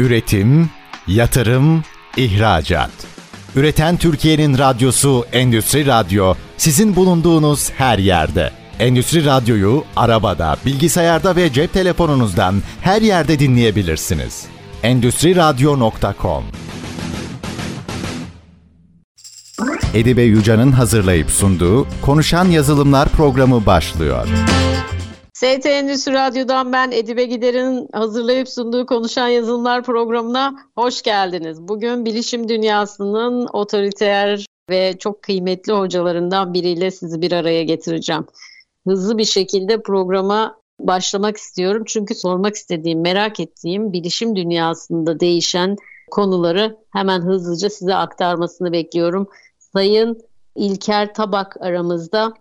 Üretim, yatırım, ihracat. Üreten Türkiye'nin radyosu Endüstri Radyo sizin bulunduğunuz her yerde. Endüstri Radyo'yu arabada, bilgisayarda ve cep telefonunuzdan her yerde dinleyebilirsiniz. Endüstri Radyo.com Edibe Yuca'nın hazırlayıp sunduğu Konuşan Yazılımlar programı başlıyor. ST Endüstri Radyo'dan ben Edibe Gider'in hazırlayıp sunduğu Konuşan Yazılımlar programına hoş geldiniz. Bugün bilişim dünyasının otoriter ve çok kıymetli hocalarından biriyle sizi bir araya getireceğim. Hızlı bir şekilde programa başlamak istiyorum. Çünkü sormak istediğim, merak ettiğim bilişim dünyasında değişen konuları hemen hızlıca size aktarmasını bekliyorum. Sayın İlker Tabak aramızda.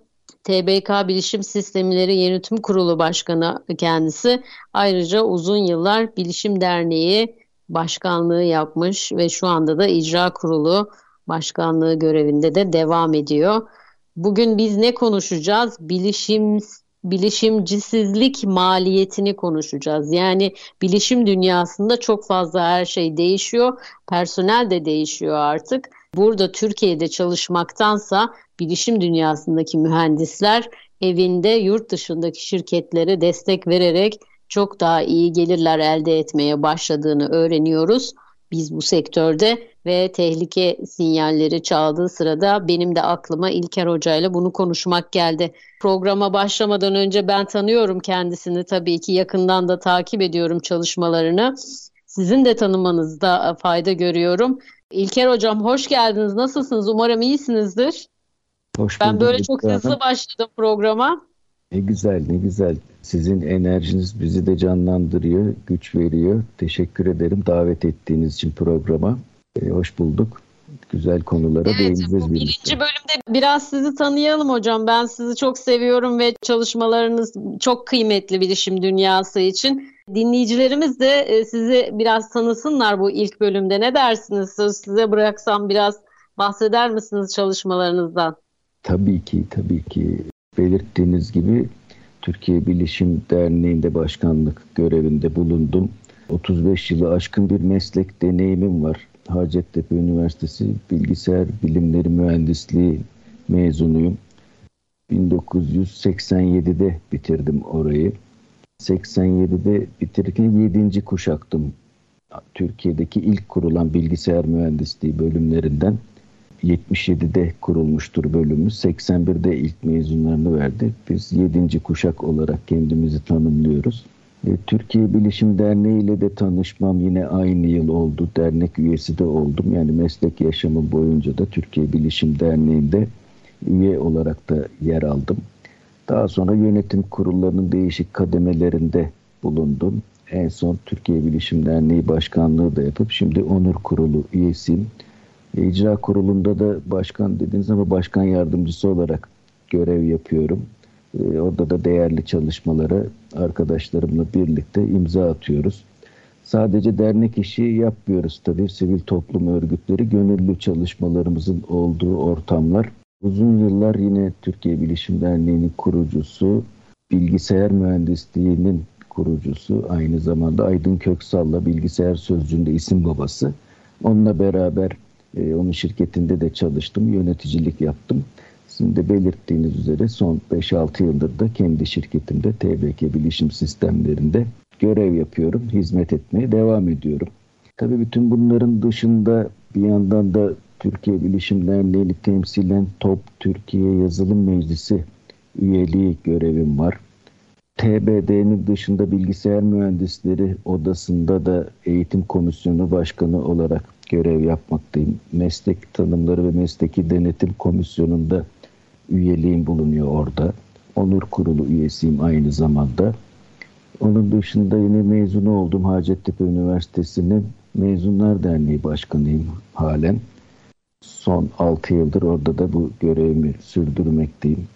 TBK Bilişim Sistemleri Yönetim Kurulu Başkanı kendisi. Ayrıca uzun yıllar Bilişim Derneği başkanlığı yapmış ve şu anda da icra kurulu başkanlığı görevinde de devam ediyor. Bugün biz ne konuşacağız? Bilişim bilişimcisizlik maliyetini konuşacağız. Yani bilişim dünyasında çok fazla her şey değişiyor. Personel de değişiyor artık. Burada Türkiye'de çalışmaktansa bilişim dünyasındaki mühendisler evinde yurt dışındaki şirketlere destek vererek çok daha iyi gelirler elde etmeye başladığını öğreniyoruz. Biz bu sektörde ve tehlike sinyalleri çaldığı sırada benim de aklıma İlker Hoca ile bunu konuşmak geldi. Programa başlamadan önce ben tanıyorum kendisini tabii ki yakından da takip ediyorum çalışmalarını. Sizin de tanımanızda fayda görüyorum. İlker Hocam hoş geldiniz. Nasılsınız? Umarım iyisinizdir. Hoş ben böyle çok hızlı başladım programa. Ne güzel ne güzel. Sizin enerjiniz bizi de canlandırıyor, güç veriyor. Teşekkür ederim davet ettiğiniz için programa. Ee, hoş bulduk. Güzel konulara evet, değineceğiz birlikte. Birinci bölümde biraz sizi tanıyalım hocam. Ben sizi çok seviyorum ve çalışmalarınız çok kıymetli bilişim dünyası için. Dinleyicilerimiz de e, sizi biraz tanısınlar bu ilk bölümde. Ne dersiniz? Söz size bıraksam biraz bahseder misiniz çalışmalarınızdan? Tabii ki, tabii ki. Belirttiğiniz gibi Türkiye Bilişim Derneği'nde başkanlık görevinde bulundum. 35 yılı aşkın bir meslek deneyimim var. Hacettepe Üniversitesi Bilgisayar Bilimleri Mühendisliği mezunuyum. 1987'de bitirdim orayı. 87'de bitirirken 7. kuşaktım. Türkiye'deki ilk kurulan bilgisayar mühendisliği bölümlerinden 77'de kurulmuştur bölümümüz. 81'de ilk mezunlarını verdi. Biz 7. kuşak olarak kendimizi tanımlıyoruz. Türkiye Bilişim Derneği ile de tanışmam yine aynı yıl oldu. Dernek üyesi de oldum. Yani meslek yaşamım boyunca da Türkiye Bilişim Derneği'nde üye olarak da yer aldım. Daha sonra yönetim kurullarının değişik kademelerinde bulundum. En son Türkiye Bilişim Derneği Başkanlığı da yapıp şimdi Onur Kurulu üyesiyim. İcra kurulunda da başkan dediniz ama başkan yardımcısı olarak görev yapıyorum. Ee, orada da değerli çalışmalara arkadaşlarımla birlikte imza atıyoruz. Sadece dernek işi yapmıyoruz tabii. Sivil toplum örgütleri gönüllü çalışmalarımızın olduğu ortamlar. Uzun yıllar yine Türkiye Bilişim Derneği'nin kurucusu, bilgisayar mühendisliğinin kurucusu, aynı zamanda Aydın Köksal'la bilgisayar sözcüğünde isim babası. Onunla beraber e, onun şirketinde de çalıştım, yöneticilik yaptım. Sizin de belirttiğiniz üzere son 5-6 yıldır da kendi şirketimde TBK Bilişim Sistemlerinde görev yapıyorum, hizmet etmeye devam ediyorum. Tabii bütün bunların dışında bir yandan da Türkiye Bilişim Derneği'ni temsilen TOP Türkiye Yazılım Meclisi üyeliği görevim var. TBD'nin dışında bilgisayar mühendisleri odasında da eğitim komisyonu başkanı olarak görev yapmaktayım. Meslek tanımları ve mesleki denetim komisyonunda üyeliğim bulunuyor orada. Onur kurulu üyesiyim aynı zamanda. Onun dışında yine mezun oldum Hacettepe Üniversitesi'nin Mezunlar Derneği Başkanıyım halen. Son 6 yıldır orada da bu görevimi sürdürmekteyim.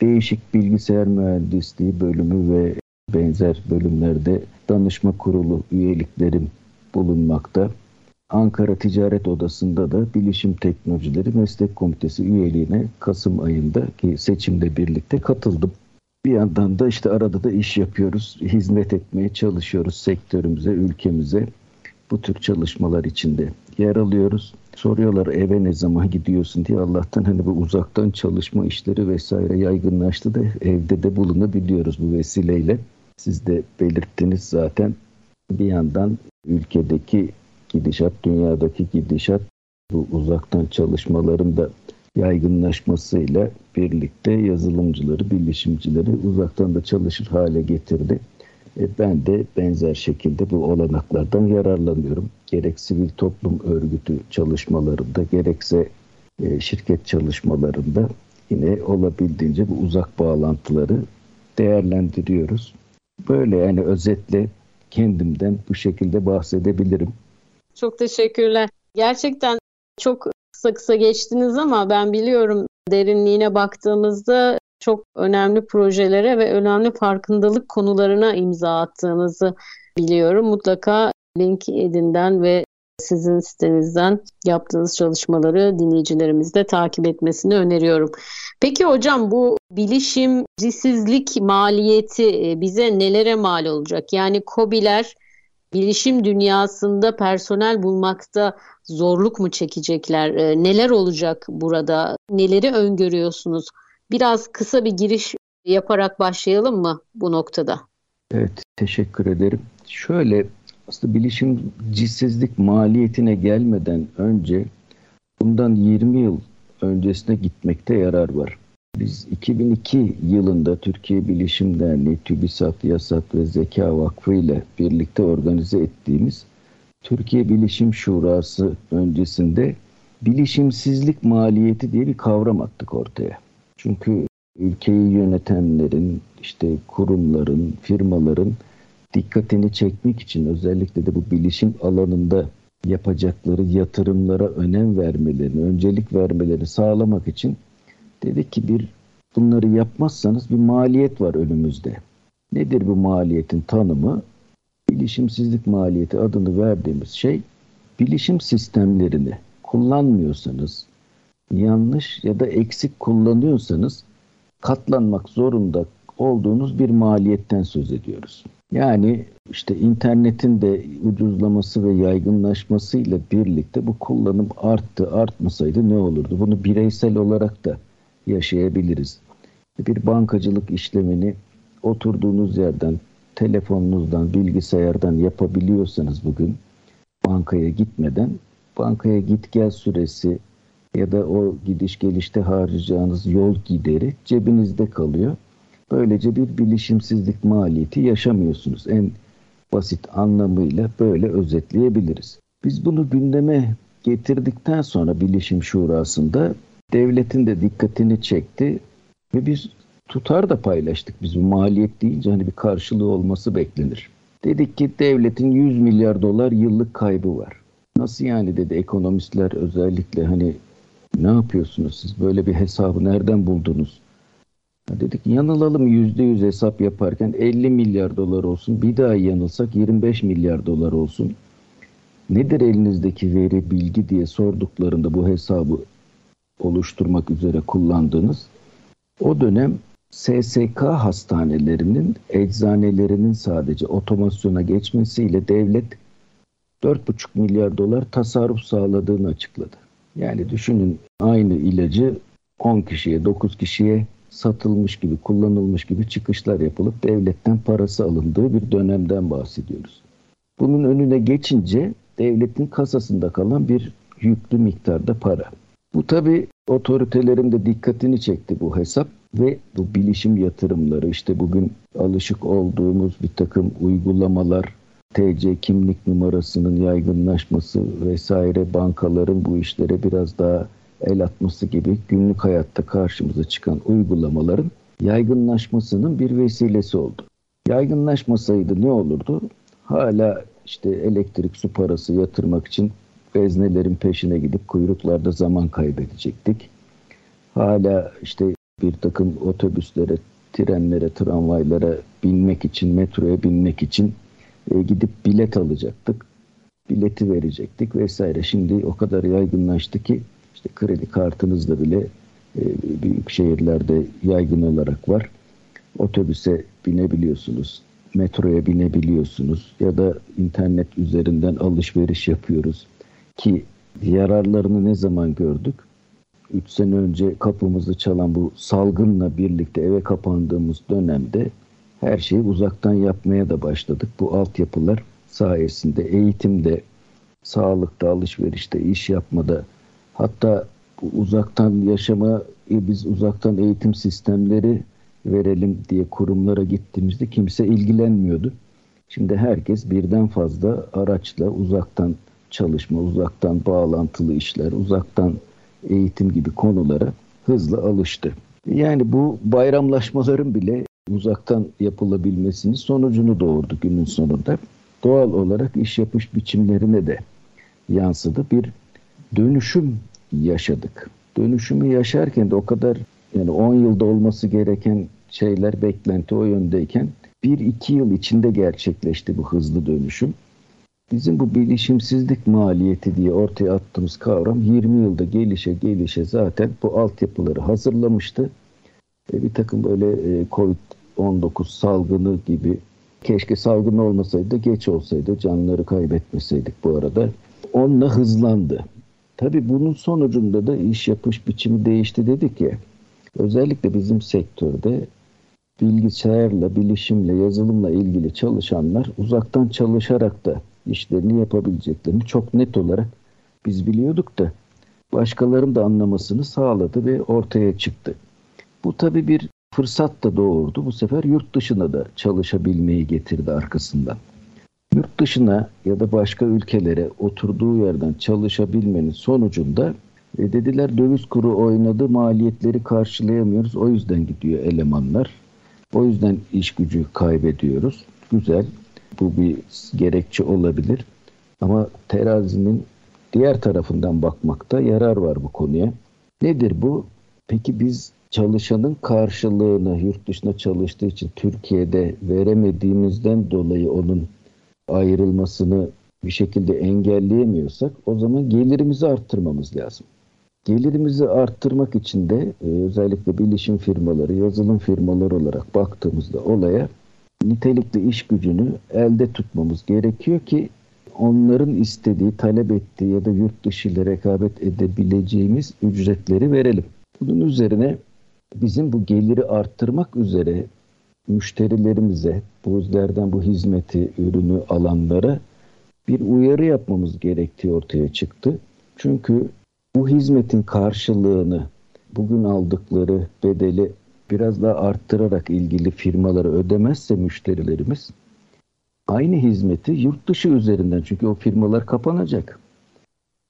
Değişik bilgisayar mühendisliği bölümü ve benzer bölümlerde danışma kurulu üyeliklerim bulunmakta. Ankara Ticaret Odası'nda da Bilişim Teknolojileri Meslek Komitesi üyeliğine Kasım ayında ki seçimle birlikte katıldım. Bir yandan da işte arada da iş yapıyoruz, hizmet etmeye çalışıyoruz sektörümüze, ülkemize. bu tür çalışmalar içinde yer alıyoruz. Soruyorlar eve ne zaman gidiyorsun diye Allah'tan hani bu uzaktan çalışma işleri vesaire yaygınlaştı da evde de bulunabiliyoruz bu vesileyle. Siz de belirttiniz zaten bir yandan ülkedeki gidişat, dünyadaki gidişat bu uzaktan çalışmaların da yaygınlaşmasıyla birlikte yazılımcıları, bilişimcileri uzaktan da çalışır hale getirdi. E ben de benzer şekilde bu olanaklardan yararlanıyorum. Gerek sivil toplum örgütü çalışmalarında, gerekse e, şirket çalışmalarında yine olabildiğince bu uzak bağlantıları değerlendiriyoruz. Böyle yani özetle kendimden bu şekilde bahsedebilirim. Çok teşekkürler. Gerçekten çok kısa kısa geçtiniz ama ben biliyorum derinliğine baktığımızda çok önemli projelere ve önemli farkındalık konularına imza attığınızı biliyorum. Mutlaka LinkedIn'den ve sizin sitenizden yaptığınız çalışmaları dinleyicilerimiz de takip etmesini öneriyorum. Peki hocam bu bilişimcisizlik maliyeti e, bize nelere mal olacak? Yani COBİ'ler bilişim dünyasında personel bulmakta zorluk mu çekecekler? E, neler olacak burada? Neleri öngörüyorsunuz? Biraz kısa bir giriş yaparak başlayalım mı bu noktada? Evet, teşekkür ederim. Şöyle aslında bilişimcisizlik maliyetine gelmeden önce bundan 20 yıl öncesine gitmekte yarar var. Biz 2002 yılında Türkiye Bilişim Derneği, TÜBİSAT, YASAT ve Zeka Vakfı ile birlikte organize ettiğimiz Türkiye Bilişim Şurası öncesinde bilişimsizlik maliyeti diye bir kavram attık ortaya. Çünkü ülkeyi yönetenlerin, işte kurumların, firmaların dikkatini çekmek için özellikle de bu bilişim alanında yapacakları yatırımlara önem vermelerini, öncelik vermelerini sağlamak için dedik ki bir bunları yapmazsanız bir maliyet var önümüzde. Nedir bu maliyetin tanımı? Bilişimsizlik maliyeti adını verdiğimiz şey bilişim sistemlerini kullanmıyorsanız, yanlış ya da eksik kullanıyorsanız katlanmak zorunda olduğunuz bir maliyetten söz ediyoruz. Yani işte internetin de ucuzlaması ve yaygınlaşmasıyla birlikte bu kullanım arttı. Artmasaydı ne olurdu? Bunu bireysel olarak da yaşayabiliriz. Bir bankacılık işlemini oturduğunuz yerden, telefonunuzdan, bilgisayardan yapabiliyorsanız bugün bankaya gitmeden bankaya git gel süresi ya da o gidiş gelişte harcayacağınız yol gideri cebinizde kalıyor. Böylece bir bilişimsizlik maliyeti yaşamıyorsunuz. En basit anlamıyla böyle özetleyebiliriz. Biz bunu gündeme getirdikten sonra bilişim şurasında devletin de dikkatini çekti ve biz tutar da paylaştık. Biz maliyet deyince hani bir karşılığı olması beklenir. Dedik ki devletin 100 milyar dolar yıllık kaybı var. Nasıl yani dedi ekonomistler özellikle hani ne yapıyorsunuz siz böyle bir hesabı nereden buldunuz? Ya dedik yanılalım yüzde yüz hesap yaparken 50 milyar dolar olsun bir daha yanılsak 25 milyar dolar olsun. Nedir elinizdeki veri bilgi diye sorduklarında bu hesabı oluşturmak üzere kullandığınız o dönem SSK hastanelerinin, eczanelerinin sadece otomasyona geçmesiyle devlet 4,5 milyar dolar tasarruf sağladığını açıkladı. Yani düşünün aynı ilacı 10 kişiye, 9 kişiye satılmış gibi, kullanılmış gibi çıkışlar yapılıp devletten parası alındığı bir dönemden bahsediyoruz. Bunun önüne geçince devletin kasasında kalan bir yüklü miktarda para. Bu tabi otoritelerin de dikkatini çekti bu hesap ve bu bilişim yatırımları işte bugün alışık olduğumuz bir takım uygulamalar, TC kimlik numarasının yaygınlaşması vesaire bankaların bu işlere biraz daha el atması gibi günlük hayatta karşımıza çıkan uygulamaların yaygınlaşmasının bir vesilesi oldu. Yaygınlaşmasaydı ne olurdu? Hala işte elektrik su parası yatırmak için veznelerin peşine gidip kuyruklarda zaman kaybedecektik. Hala işte bir takım otobüslere, trenlere, tramvaylara binmek için, metroya binmek için e, gidip bilet alacaktık. Bileti verecektik vesaire. Şimdi o kadar yaygınlaştı ki işte kredi kartınızda bile e, büyük şehirlerde yaygın olarak var. Otobüse binebiliyorsunuz. metroya binebiliyorsunuz ya da internet üzerinden alışveriş yapıyoruz ki yararlarını ne zaman gördük? 3 sene önce kapımızı çalan bu salgınla birlikte eve kapandığımız dönemde her şeyi uzaktan yapmaya da başladık. Bu altyapılar sayesinde eğitimde, sağlıkta, alışverişte, iş yapmada hatta uzaktan yaşama biz uzaktan eğitim sistemleri verelim diye kurumlara gittiğimizde kimse ilgilenmiyordu. Şimdi herkes birden fazla araçla uzaktan çalışma, uzaktan bağlantılı işler, uzaktan eğitim gibi konulara hızla alıştı. Yani bu bayramlaşmaların bile uzaktan yapılabilmesinin sonucunu doğurdu günün sonunda. Doğal olarak iş yapış biçimlerine de yansıdı. Bir dönüşüm yaşadık. Dönüşümü yaşarken de o kadar yani 10 yılda olması gereken şeyler beklenti o yöndeyken 1-2 yıl içinde gerçekleşti bu hızlı dönüşüm. Bizim bu bilişimsizlik maliyeti diye ortaya attığımız kavram 20 yılda gelişe gelişe zaten bu altyapıları hazırlamıştı. E, bir takım böyle e, Covid-19 salgını gibi keşke salgın olmasaydı geç olsaydı canları kaybetmeseydik bu arada. Onunla hızlandı. Tabii bunun sonucunda da iş yapış biçimi değişti dedik ya. Özellikle bizim sektörde bilgisayarla, bilişimle, yazılımla ilgili çalışanlar uzaktan çalışarak da işlerini yapabileceklerini çok net olarak biz biliyorduk da başkalarının da anlamasını sağladı ve ortaya çıktı. Bu tabii bir fırsat da doğurdu. Bu sefer yurt dışına da çalışabilmeyi getirdi arkasından. Yurt dışına ya da başka ülkelere oturduğu yerden çalışabilmenin sonucunda e, dediler döviz kuru oynadı maliyetleri karşılayamıyoruz o yüzden gidiyor elemanlar. O yüzden iş gücü kaybediyoruz. Güzel bu bir gerekçe olabilir. Ama terazinin diğer tarafından bakmakta yarar var bu konuya. Nedir bu? Peki biz çalışanın karşılığını yurt dışında çalıştığı için Türkiye'de veremediğimizden dolayı onun ayrılmasını bir şekilde engelleyemiyorsak o zaman gelirimizi arttırmamız lazım. Gelirimizi arttırmak için de e, özellikle bilişim firmaları, yazılım firmaları olarak baktığımızda olaya nitelikli iş gücünü elde tutmamız gerekiyor ki onların istediği, talep ettiği ya da yurt dışı ile rekabet edebileceğimiz ücretleri verelim. Bunun üzerine bizim bu geliri arttırmak üzere müşterilerimize, bu yüzlerden bu hizmeti, ürünü alanlara bir uyarı yapmamız gerektiği ortaya çıktı. Çünkü bu hizmetin karşılığını bugün aldıkları bedeli biraz daha arttırarak ilgili firmalara ödemezse müşterilerimiz aynı hizmeti yurt dışı üzerinden çünkü o firmalar kapanacak.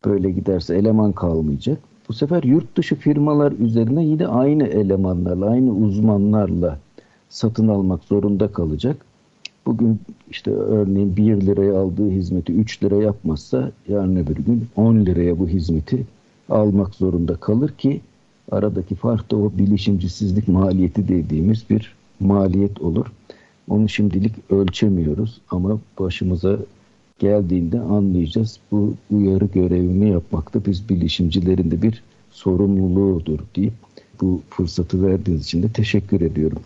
Böyle giderse eleman kalmayacak. Bu sefer yurt dışı firmalar üzerine yine aynı elemanlarla, aynı uzmanlarla satın almak zorunda kalacak. Bugün işte örneğin 1 liraya aldığı hizmeti 3 lira yapmazsa yarın öbür gün 10 liraya bu hizmeti almak zorunda kalır ki aradaki fark da o bilişimcisizlik maliyeti dediğimiz bir maliyet olur. Onu şimdilik ölçemiyoruz ama başımıza geldiğinde anlayacağız. Bu uyarı görevimi yapmakta biz bilişimcilerin de bir sorumluluğudur deyip bu fırsatı verdiğiniz için de teşekkür ediyorum.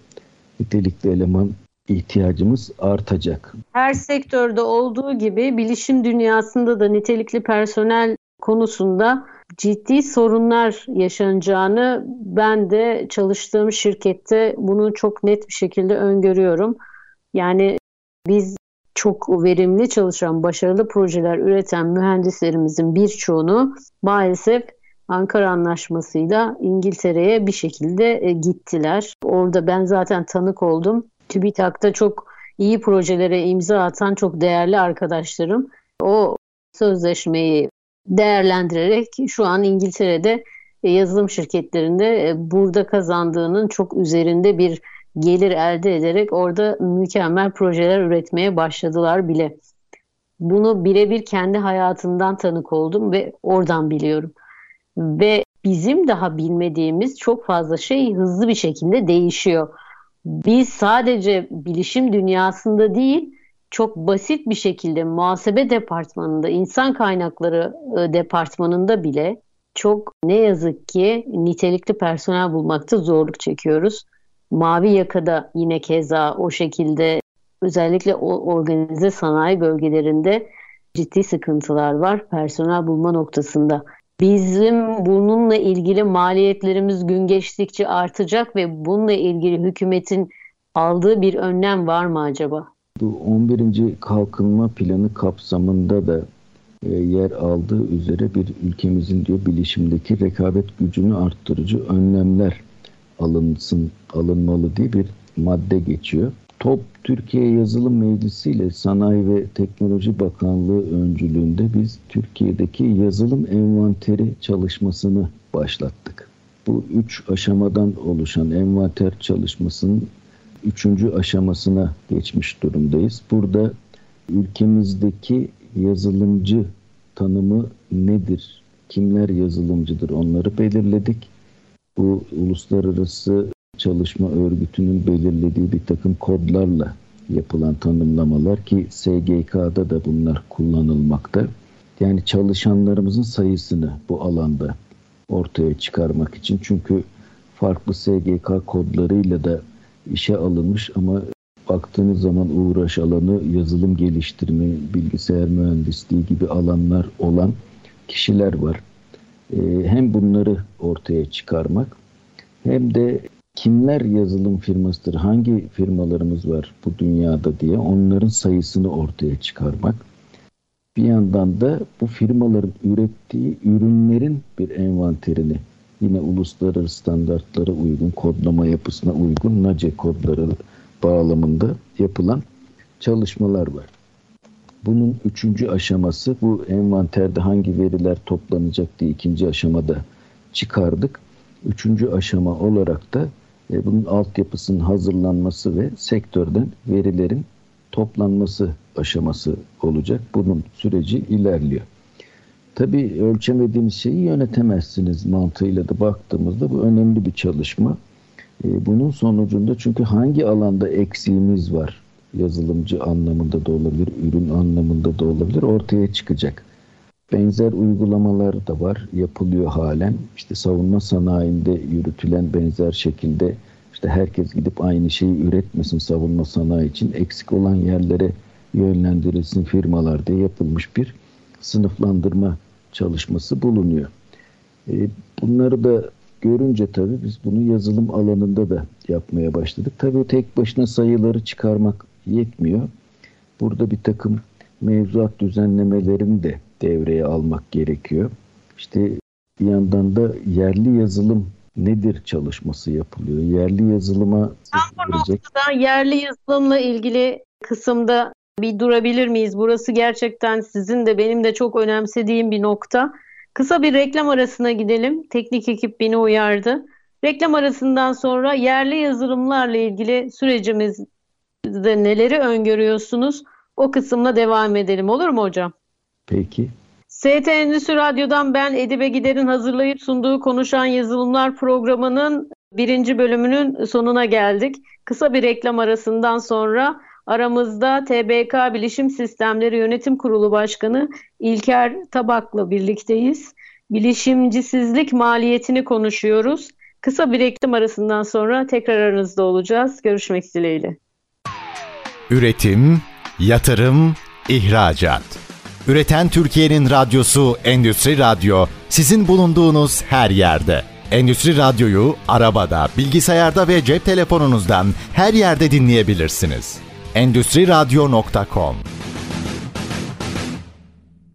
Nitelikli eleman ihtiyacımız artacak. Her sektörde olduğu gibi bilişim dünyasında da nitelikli personel konusunda ciddi sorunlar yaşanacağını ben de çalıştığım şirkette bunu çok net bir şekilde öngörüyorum. Yani biz çok verimli çalışan, başarılı projeler üreten mühendislerimizin birçoğunu maalesef Ankara Anlaşması'yla İngiltere'ye bir şekilde e, gittiler. Orada ben zaten tanık oldum. TÜBİTAK'ta çok iyi projelere imza atan çok değerli arkadaşlarım o sözleşmeyi değerlendirerek şu an İngiltere'de e, yazılım şirketlerinde e, burada kazandığının çok üzerinde bir gelir elde ederek orada mükemmel projeler üretmeye başladılar bile. Bunu birebir kendi hayatından tanık oldum ve oradan biliyorum. Ve bizim daha bilmediğimiz çok fazla şey hızlı bir şekilde değişiyor. Biz sadece bilişim dünyasında değil, çok basit bir şekilde muhasebe departmanında, insan kaynakları e, departmanında bile çok ne yazık ki nitelikli personel bulmakta zorluk çekiyoruz. Mavi yakada yine keza o şekilde özellikle o organize sanayi bölgelerinde ciddi sıkıntılar var personel bulma noktasında. Bizim bununla ilgili maliyetlerimiz gün geçtikçe artacak ve bununla ilgili hükümetin aldığı bir önlem var mı acaba? Bu 11. kalkınma planı kapsamında da e, yer aldığı üzere bir ülkemizin diyor bilişimdeki rekabet gücünü arttırıcı önlemler alınsın alınmalı diye bir madde geçiyor. TOP Türkiye Yazılım Meclisi ile Sanayi ve Teknoloji Bakanlığı öncülüğünde biz Türkiye'deki yazılım envanteri çalışmasını başlattık. Bu üç aşamadan oluşan envanter çalışmasının üçüncü aşamasına geçmiş durumdayız. Burada ülkemizdeki yazılımcı tanımı nedir? Kimler yazılımcıdır? Onları belirledik. Bu uluslararası çalışma örgütünün belirlediği bir takım kodlarla yapılan tanımlamalar ki SGK'da da bunlar kullanılmakta. Yani çalışanlarımızın sayısını bu alanda ortaya çıkarmak için. Çünkü farklı SGK kodlarıyla da işe alınmış ama baktığınız zaman uğraş alanı yazılım geliştirme, bilgisayar mühendisliği gibi alanlar olan kişiler var. Ee, hem bunları ortaya çıkarmak hem de kimler yazılım firmasıdır, hangi firmalarımız var bu dünyada diye onların sayısını ortaya çıkarmak. Bir yandan da bu firmaların ürettiği ürünlerin bir envanterini yine uluslararası standartlara uygun, kodlama yapısına uygun NACE kodları bağlamında yapılan çalışmalar var. Bunun üçüncü aşaması bu envanterde hangi veriler toplanacak diye ikinci aşamada çıkardık. Üçüncü aşama olarak da e, bunun altyapısının hazırlanması ve sektörden verilerin toplanması aşaması olacak. Bunun süreci ilerliyor. Tabii ölçemediğiniz şeyi yönetemezsiniz mantığıyla da baktığımızda bu önemli bir çalışma. E, bunun sonucunda çünkü hangi alanda eksiğimiz var yazılımcı anlamında da olabilir, ürün anlamında da olabilir ortaya çıkacak. Benzer uygulamalar da var, yapılıyor halen. İşte savunma sanayinde yürütülen benzer şekilde işte herkes gidip aynı şeyi üretmesin savunma sanayi için eksik olan yerlere yönlendirilsin firmalar diye yapılmış bir sınıflandırma çalışması bulunuyor. E, bunları da görünce tabii biz bunu yazılım alanında da yapmaya başladık. Tabii tek başına sayıları çıkarmak yetmiyor. Burada bir takım mevzuat düzenlemelerini de devreye almak gerekiyor. İşte bir yandan da yerli yazılım nedir çalışması yapılıyor. Yerli yazılıma Tam bu noktada yerli yazılımla ilgili kısımda bir durabilir miyiz? Burası gerçekten sizin de benim de çok önemsediğim bir nokta. Kısa bir reklam arasına gidelim. Teknik ekip beni uyardı. Reklam arasından sonra yerli yazılımlarla ilgili sürecimizde neleri öngörüyorsunuz? O kısımla devam edelim olur mu hocam? Peki. ST Endüstri Radyo'dan ben Edibe Gider'in hazırlayıp sunduğu Konuşan Yazılımlar programının birinci bölümünün sonuna geldik. Kısa bir reklam arasından sonra aramızda TBK Bilişim Sistemleri Yönetim Kurulu Başkanı İlker Tabak'la birlikteyiz. Bilişimcisizlik maliyetini konuşuyoruz. Kısa bir reklam arasından sonra tekrar aranızda olacağız. Görüşmek dileğiyle. Üretim, yatırım, ihracat. Üreten Türkiye'nin radyosu Endüstri Radyo sizin bulunduğunuz her yerde. Endüstri Radyo'yu arabada, bilgisayarda ve cep telefonunuzdan her yerde dinleyebilirsiniz. Endüstri Radyo.com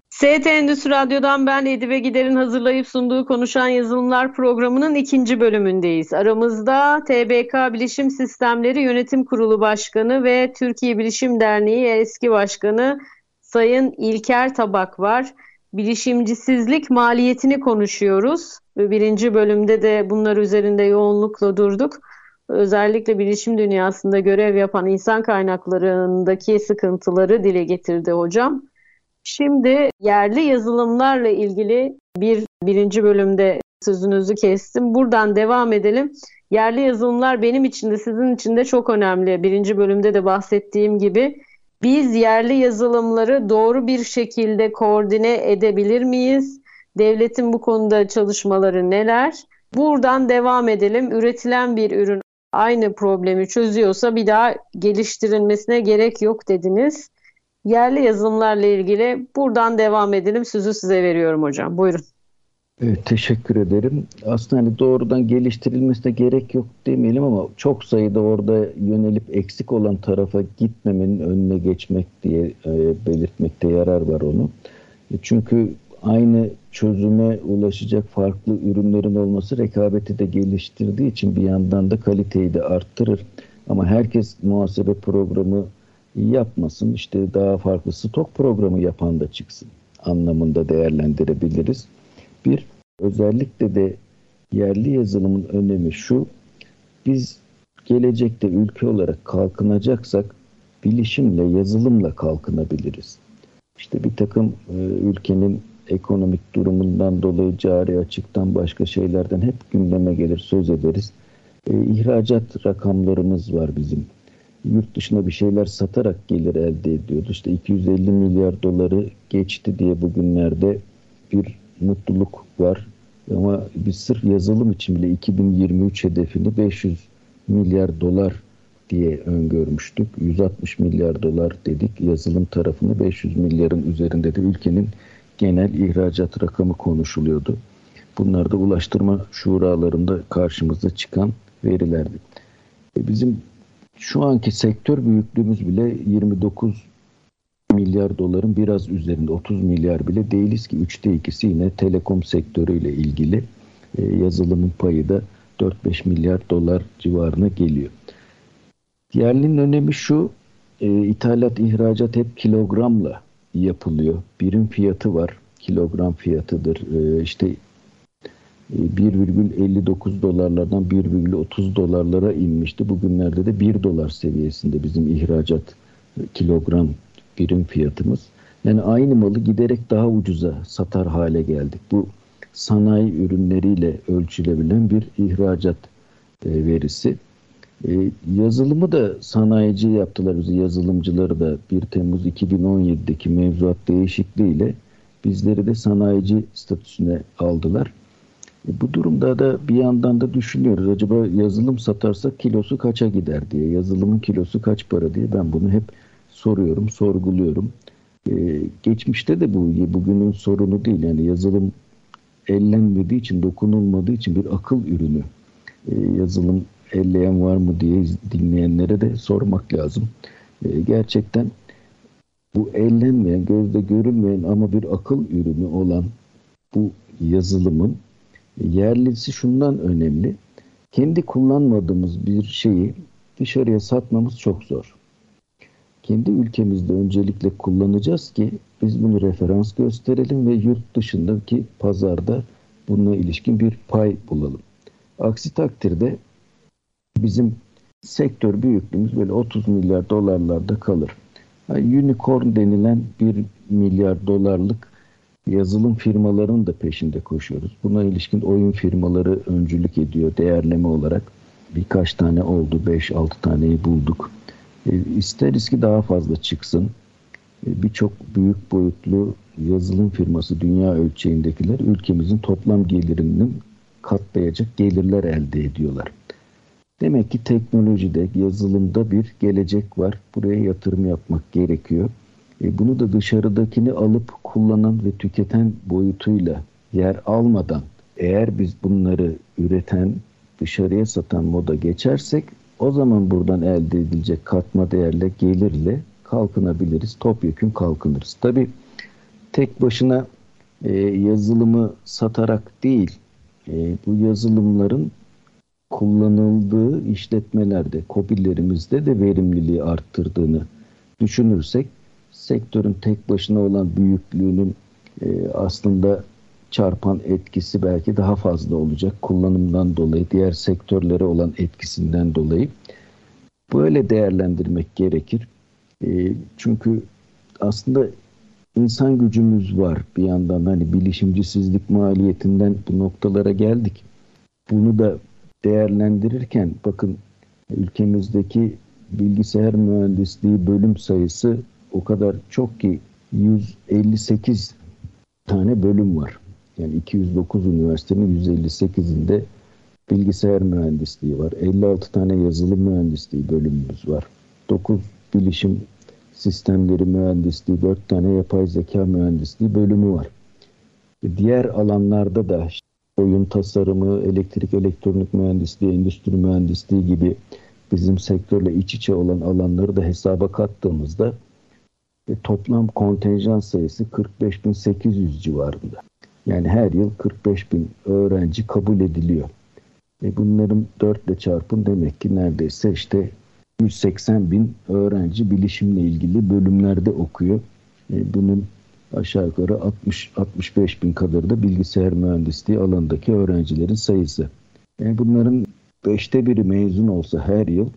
ST Endüstri Radyo'dan ben Edibe Gider'in hazırlayıp sunduğu Konuşan Yazılımlar programının ikinci bölümündeyiz. Aramızda TBK Bilişim Sistemleri Yönetim Kurulu Başkanı ve Türkiye Bilişim Derneği eski başkanı Sayın İlker Tabak var. Bilişimcisizlik maliyetini konuşuyoruz. Birinci bölümde de bunlar üzerinde yoğunlukla durduk. Özellikle bilişim dünyasında görev yapan insan kaynaklarındaki sıkıntıları dile getirdi hocam. Şimdi yerli yazılımlarla ilgili bir birinci bölümde sözünüzü kestim. Buradan devam edelim. Yerli yazılımlar benim için de sizin için de çok önemli. Birinci bölümde de bahsettiğim gibi biz yerli yazılımları doğru bir şekilde koordine edebilir miyiz? Devletin bu konuda çalışmaları neler? Buradan devam edelim. Üretilen bir ürün aynı problemi çözüyorsa bir daha geliştirilmesine gerek yok dediniz. Yerli yazılımlarla ilgili buradan devam edelim. Sözü size veriyorum hocam. Buyurun. Evet, teşekkür ederim. Aslında hani doğrudan geliştirilmesine gerek yok demeyelim ama çok sayıda orada yönelip eksik olan tarafa gitmemenin önüne geçmek diye e, belirtmekte yarar var onu. E, çünkü aynı çözüme ulaşacak farklı ürünlerin olması rekabeti de geliştirdiği için bir yandan da kaliteyi de arttırır. Ama herkes muhasebe programı yapmasın. İşte daha farklı stok programı yapan da çıksın anlamında değerlendirebiliriz. Bir, özellikle de yerli yazılımın önemi şu, biz gelecekte ülke olarak kalkınacaksak bilişimle, yazılımla kalkınabiliriz. İşte bir takım e, ülkenin ekonomik durumundan dolayı cari açıktan başka şeylerden hep gündeme gelir, söz ederiz. E, ihracat rakamlarımız var bizim. Yurt dışına bir şeyler satarak gelir elde ediyordu. İşte 250 milyar doları geçti diye bugünlerde bir mutluluk var. Ama biz sırf yazılım için bile 2023 hedefini 500 milyar dolar diye öngörmüştük. 160 milyar dolar dedik. Yazılım tarafını 500 milyarın üzerinde de ülkenin genel ihracat rakamı konuşuluyordu. Bunlar da ulaştırma şuralarında karşımıza çıkan verilerdi. E bizim şu anki sektör büyüklüğümüz bile 29 milyar doların biraz üzerinde 30 milyar bile değiliz ki üçte ikisi yine telekom sektörüyle ilgili e, yazılımın payı da 4-5 milyar dolar civarına geliyor. Yerlinin önemi şu e, ithalat ihracat hep kilogramla yapılıyor. Birim fiyatı var. Kilogram fiyatıdır. E, işte 1,59 e, dolarlardan 1,30 dolarlara inmişti. Bugünlerde de 1 dolar seviyesinde bizim ihracat kilogram birim fiyatımız. Yani aynı malı giderek daha ucuza satar hale geldik. Bu sanayi ürünleriyle ölçülebilen bir ihracat e, verisi. E, yazılımı da sanayici yaptılar bizi yazılımcıları da 1 Temmuz 2017'deki mevzuat değişikliğiyle bizleri de sanayici statüsüne aldılar. E, bu durumda da bir yandan da düşünüyoruz. Acaba yazılım satarsak kilosu kaça gider diye. Yazılımın kilosu kaç para diye ben bunu hep soruyorum, sorguluyorum. Ee, geçmişte de bu bugünün sorunu değil. Yani yazılım ellenmediği için, dokunulmadığı için bir akıl ürünü. Ee, yazılım elleyen var mı diye dinleyenlere de sormak lazım. Ee, gerçekten bu ellenmeyen, gözde görünmeyen ama bir akıl ürünü olan bu yazılımın yerlisi şundan önemli. Kendi kullanmadığımız bir şeyi dışarıya satmamız çok zor kendi ülkemizde öncelikle kullanacağız ki biz bunu referans gösterelim ve yurt dışındaki pazarda bununla ilişkin bir pay bulalım. Aksi takdirde bizim sektör büyüklüğümüz böyle 30 milyar dolarlarda kalır. Yani unicorn denilen bir milyar dolarlık yazılım firmalarının da peşinde koşuyoruz. Buna ilişkin oyun firmaları öncülük ediyor değerleme olarak. Birkaç tane oldu, 5-6 taneyi bulduk. E, isteriz ki daha fazla çıksın. E, birçok büyük boyutlu yazılım firması dünya ölçeğindekiler ülkemizin toplam gelirinin katlayacak gelirler elde ediyorlar. Demek ki teknolojide, yazılımda bir gelecek var. Buraya yatırım yapmak gerekiyor. E bunu da dışarıdakini alıp kullanan ve tüketen boyutuyla yer almadan eğer biz bunları üreten, dışarıya satan moda geçersek o zaman buradan elde edilecek katma değerle, gelirle kalkınabiliriz. Topyekun kalkınırız. Tabi tek başına e, yazılımı satarak değil, e, bu yazılımların kullanıldığı işletmelerde, kopillerimizde de verimliliği arttırdığını düşünürsek sektörün tek başına olan büyüklüğünün e, aslında çarpan etkisi belki daha fazla olacak kullanımdan dolayı, diğer sektörlere olan etkisinden dolayı. Böyle değerlendirmek gerekir. E, çünkü aslında insan gücümüz var bir yandan hani bilişimcisizlik maliyetinden bu noktalara geldik. Bunu da değerlendirirken bakın ülkemizdeki bilgisayar mühendisliği bölüm sayısı o kadar çok ki 158 tane bölüm var. Yani 209 üniversitenin 158'inde bilgisayar mühendisliği var. 56 tane yazılım mühendisliği bölümümüz var. 9 bilişim sistemleri mühendisliği, 4 tane yapay zeka mühendisliği bölümü var. Diğer alanlarda da oyun tasarımı, elektrik elektronik mühendisliği, endüstri mühendisliği gibi bizim sektörle iç içe olan alanları da hesaba kattığımızda e, toplam kontenjan sayısı 45.800 civarında. Yani her yıl 45 bin öğrenci kabul ediliyor. E bunların 4 ile çarpın demek ki neredeyse işte 180 bin öğrenci bilişimle ilgili bölümlerde okuyor. E bunun aşağı yukarı 60-65 bin kadar da bilgisayar mühendisliği alanındaki öğrencilerin sayısı. Yani bunların beşte biri mezun olsa her yıl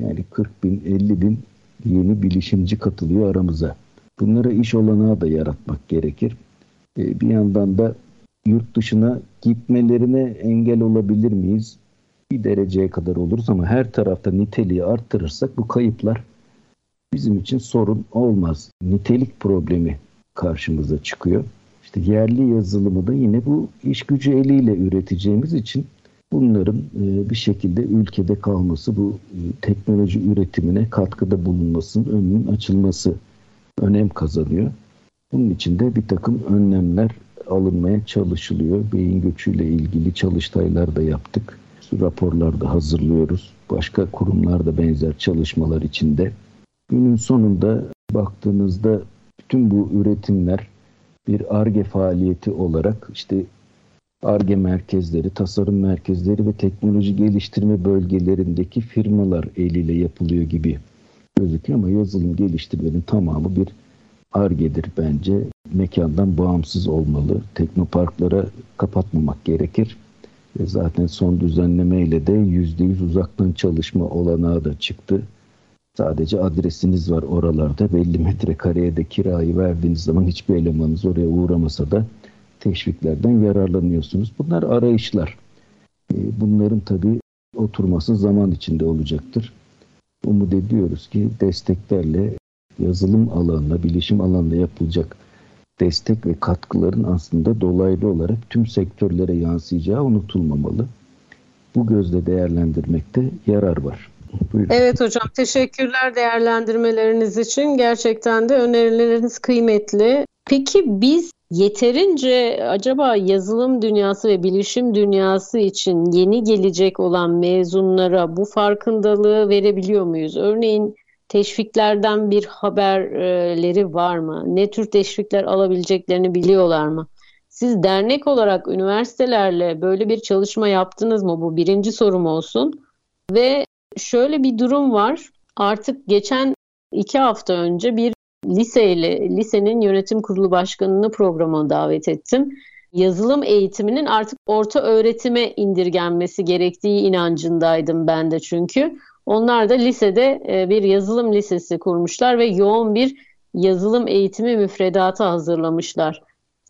yani 40 bin 50 bin yeni bilişimci katılıyor aramıza. Bunlara iş olanağı da yaratmak gerekir. Ee, bir yandan da yurt dışına gitmelerine engel olabilir miyiz? Bir dereceye kadar oluruz ama her tarafta niteliği arttırırsak bu kayıplar bizim için sorun olmaz. Nitelik problemi karşımıza çıkıyor. İşte yerli yazılımı da yine bu iş gücü eliyle üreteceğimiz için bunların e, bir şekilde ülkede kalması, bu e, teknoloji üretimine katkıda bulunmasının önünün açılması önem kazanıyor. Bunun için de bir takım önlemler alınmaya çalışılıyor. Beyin göçüyle ilgili çalıştaylar da yaptık. Raporlar da hazırlıyoruz. Başka kurumlar da benzer çalışmalar içinde. Günün sonunda baktığınızda bütün bu üretimler bir ARGE faaliyeti olarak işte ARGE merkezleri, tasarım merkezleri ve teknoloji geliştirme bölgelerindeki firmalar eliyle yapılıyor gibi gözüküyor ama yazılım geliştirmenin tamamı bir ARGE'dir bence. Mekandan bağımsız olmalı. Teknoparklara kapatmamak gerekir. Zaten son düzenlemeyle de %100 uzaktan çalışma olanağı da çıktı. Sadece adresiniz var oralarda. Belli metrekareye de kirayı verdiğiniz zaman hiçbir elemanınız oraya uğramasa da teşviklerden yararlanıyorsunuz. Bunlar arayışlar. E, bunların tabii oturması zaman içinde olacaktır. Umut ediyoruz ki desteklerle yazılım alanına, bilişim alanına yapılacak destek ve katkıların aslında dolaylı olarak tüm sektörlere yansıyacağı unutulmamalı. Bu gözle değerlendirmekte yarar var. Buyurun. Evet hocam teşekkürler değerlendirmeleriniz için. Gerçekten de önerileriniz kıymetli. Peki biz yeterince acaba yazılım dünyası ve bilişim dünyası için yeni gelecek olan mezunlara bu farkındalığı verebiliyor muyuz? Örneğin teşviklerden bir haberleri var mı? Ne tür teşvikler alabileceklerini biliyorlar mı? Siz dernek olarak üniversitelerle böyle bir çalışma yaptınız mı? Bu birinci sorum olsun. Ve şöyle bir durum var. Artık geçen iki hafta önce bir liseyle, lisenin yönetim kurulu başkanını programa davet ettim. Yazılım eğitiminin artık orta öğretime indirgenmesi gerektiği inancındaydım ben de çünkü. Onlar da lisede e, bir yazılım lisesi kurmuşlar ve yoğun bir yazılım eğitimi müfredatı hazırlamışlar.